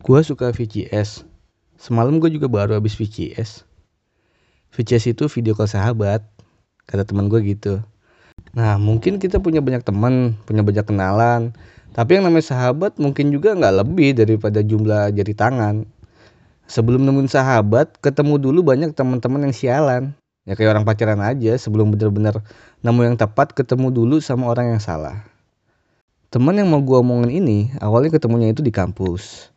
Gue suka VCS. Semalam gue juga baru habis VCS. VCS itu video call sahabat. Kata teman gue gitu. Nah mungkin kita punya banyak teman, punya banyak kenalan. Tapi yang namanya sahabat mungkin juga nggak lebih daripada jumlah jari tangan. Sebelum nemuin sahabat, ketemu dulu banyak teman-teman yang sialan. Ya kayak orang pacaran aja, sebelum bener-bener nemu yang tepat, ketemu dulu sama orang yang salah. Teman yang mau gue omongin ini, awalnya ketemunya itu di kampus.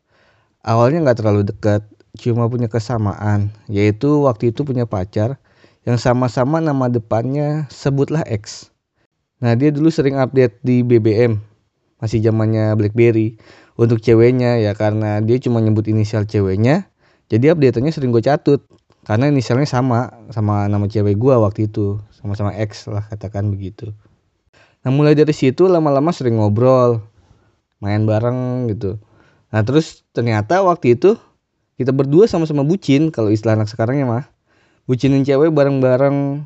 Awalnya nggak terlalu dekat, cuma punya kesamaan, yaitu waktu itu punya pacar yang sama-sama nama depannya sebutlah X. Nah dia dulu sering update di BBM, masih zamannya BlackBerry. Untuk ceweknya ya karena dia cuma nyebut inisial ceweknya, jadi update-nya sering gue catut. Karena inisialnya sama, sama nama cewek gue waktu itu, sama-sama X lah katakan begitu. Nah mulai dari situ lama-lama sering ngobrol, main bareng gitu. Nah terus ternyata waktu itu kita berdua sama-sama bucin kalau istilah anak sekarang ya mah. Bucinin cewek bareng-bareng,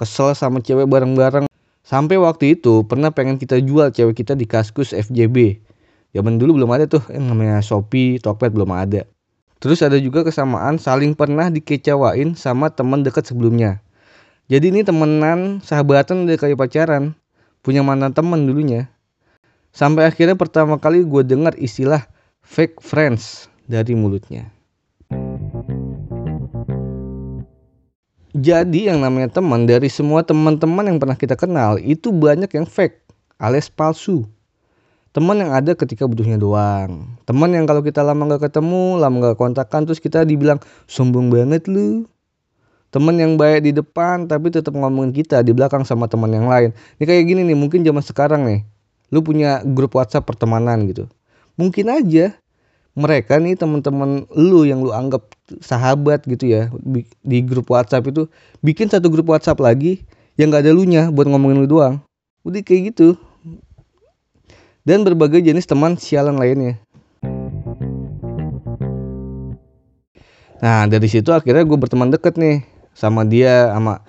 kesel sama cewek bareng-bareng. Sampai waktu itu pernah pengen kita jual cewek kita di Kaskus FJB. Zaman dulu belum ada tuh yang namanya Shopee, Tokped belum ada. Terus ada juga kesamaan saling pernah dikecewain sama teman dekat sebelumnya. Jadi ini temenan, sahabatan udah kayak pacaran. Punya mantan temen dulunya. Sampai akhirnya pertama kali gue dengar istilah fake friends dari mulutnya. Jadi yang namanya teman dari semua teman-teman yang pernah kita kenal itu banyak yang fake alias palsu. Teman yang ada ketika butuhnya doang. Teman yang kalau kita lama gak ketemu, lama gak kontakkan terus kita dibilang sombong banget lu. Teman yang baik di depan tapi tetap ngomongin kita di belakang sama teman yang lain. Ini kayak gini nih, mungkin zaman sekarang nih. Lu punya grup WhatsApp pertemanan gitu mungkin aja mereka nih teman-teman lu yang lu anggap sahabat gitu ya di grup WhatsApp itu bikin satu grup WhatsApp lagi yang gak ada lu nya buat ngomongin lu doang. Udah kayak gitu. Dan berbagai jenis teman sialan lainnya. Nah dari situ akhirnya gue berteman deket nih sama dia sama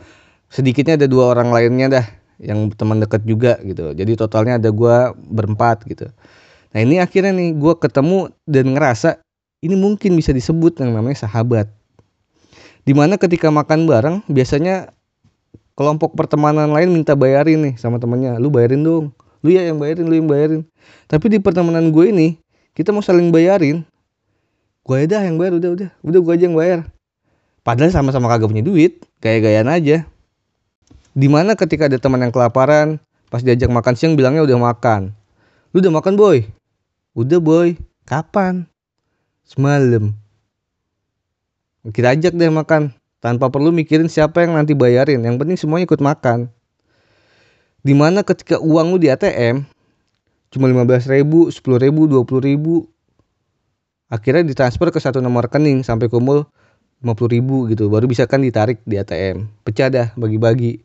sedikitnya ada dua orang lainnya dah yang teman deket juga gitu. Jadi totalnya ada gue berempat gitu Nah ini akhirnya nih gue ketemu dan ngerasa ini mungkin bisa disebut yang namanya sahabat. Di mana ketika makan bareng biasanya kelompok pertemanan lain minta bayarin nih sama temennya. Lu bayarin dong. Lu ya yang bayarin, lu yang bayarin. Tapi di pertemanan gue ini kita mau saling bayarin. Gue aja yang bayar udah udah. Udah gue aja yang bayar. Padahal sama-sama kagak punya duit. Gaya-gayaan aja. Di mana ketika ada teman yang kelaparan, pas diajak makan siang bilangnya udah makan. Lu udah makan boy? Udah boy, kapan? Semalam. Kita ajak deh makan. Tanpa perlu mikirin siapa yang nanti bayarin. Yang penting semuanya ikut makan. Di mana ketika uang lu di ATM cuma 15 ribu, 10 ribu, 20 ribu. Akhirnya ditransfer ke satu nomor rekening sampai kumpul 50 ribu gitu. Baru bisa kan ditarik di ATM. Pecah dah bagi-bagi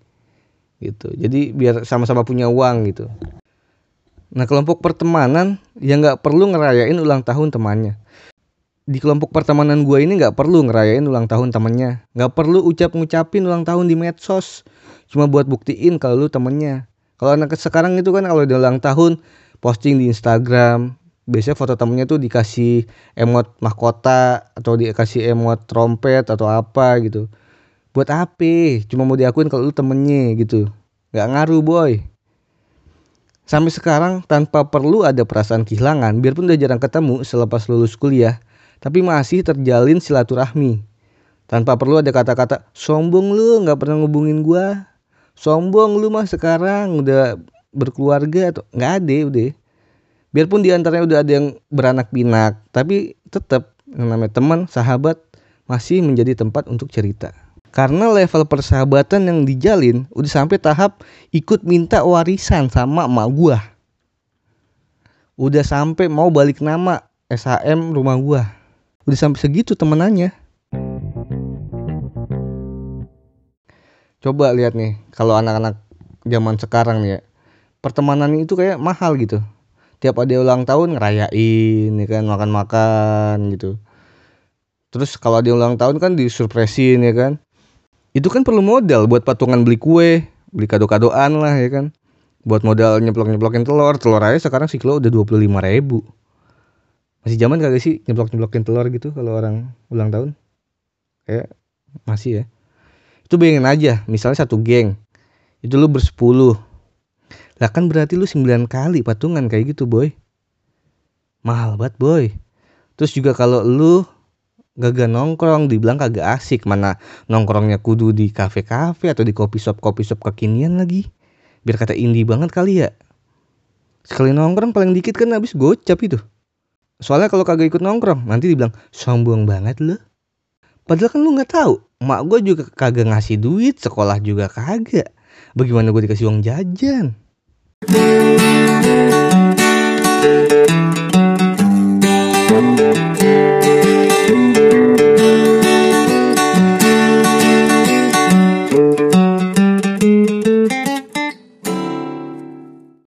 gitu. Jadi biar sama-sama punya uang gitu. Nah kelompok pertemanan yang nggak perlu ngerayain ulang tahun temannya. Di kelompok pertemanan gue ini nggak perlu ngerayain ulang tahun temennya. Nggak perlu ucap ngucapin ulang tahun di medsos. Cuma buat buktiin kalau lu temennya. Kalau anak sekarang itu kan kalau udah ulang tahun posting di Instagram. Biasanya foto temennya tuh dikasih emot mahkota atau dikasih emot trompet atau apa gitu. Buat apa? Cuma mau diakuin kalau lu temennya gitu. Gak ngaruh boy. Sampai sekarang tanpa perlu ada perasaan kehilangan, biarpun udah jarang ketemu selepas lulus kuliah, tapi masih terjalin silaturahmi. Tanpa perlu ada kata-kata, sombong lu gak pernah ngubungin gua. Sombong lu mah sekarang udah berkeluarga atau nggak ada udah. Biarpun di antaranya udah ada yang beranak pinak, tapi tetap yang namanya teman, sahabat masih menjadi tempat untuk cerita. Karena level persahabatan yang dijalin udah sampai tahap ikut minta warisan sama emak gua. Udah sampai mau balik nama SHM rumah gua. Udah sampai segitu temenannya. Coba lihat nih kalau anak-anak zaman sekarang nih ya. Pertemanan itu kayak mahal gitu. Tiap ada ulang tahun ngerayain ya kan makan-makan gitu. Terus kalau ada ulang tahun kan disurpresin ya kan itu kan perlu modal buat patungan beli kue beli kado-kadoan lah ya kan buat modal nyeplok-nyeplokin telur telur aja sekarang kilo udah dua puluh lima ribu Masih zaman kagak sih nyeblok-nyeblokin telur gitu kalau orang ulang tahun? Kayak masih ya. Itu bayangin aja, misalnya satu geng. Itu lu bersepuluh. Lah kan berarti lu 9 kali patungan kayak gitu, boy. Mahal banget, boy. Terus juga kalau lu gak nongkrong dibilang kagak asik. Mana nongkrongnya kudu di kafe-kafe atau di kopi shop kopi shop kekinian lagi. Biar kata indie banget kali ya. Sekali nongkrong paling dikit kan habis gocap itu. Soalnya kalau kagak ikut nongkrong nanti dibilang sombong banget lo padahal kan lu nggak tahu mak gue juga kagak ngasih duit sekolah juga kagak. Bagaimana gue dikasih uang jajan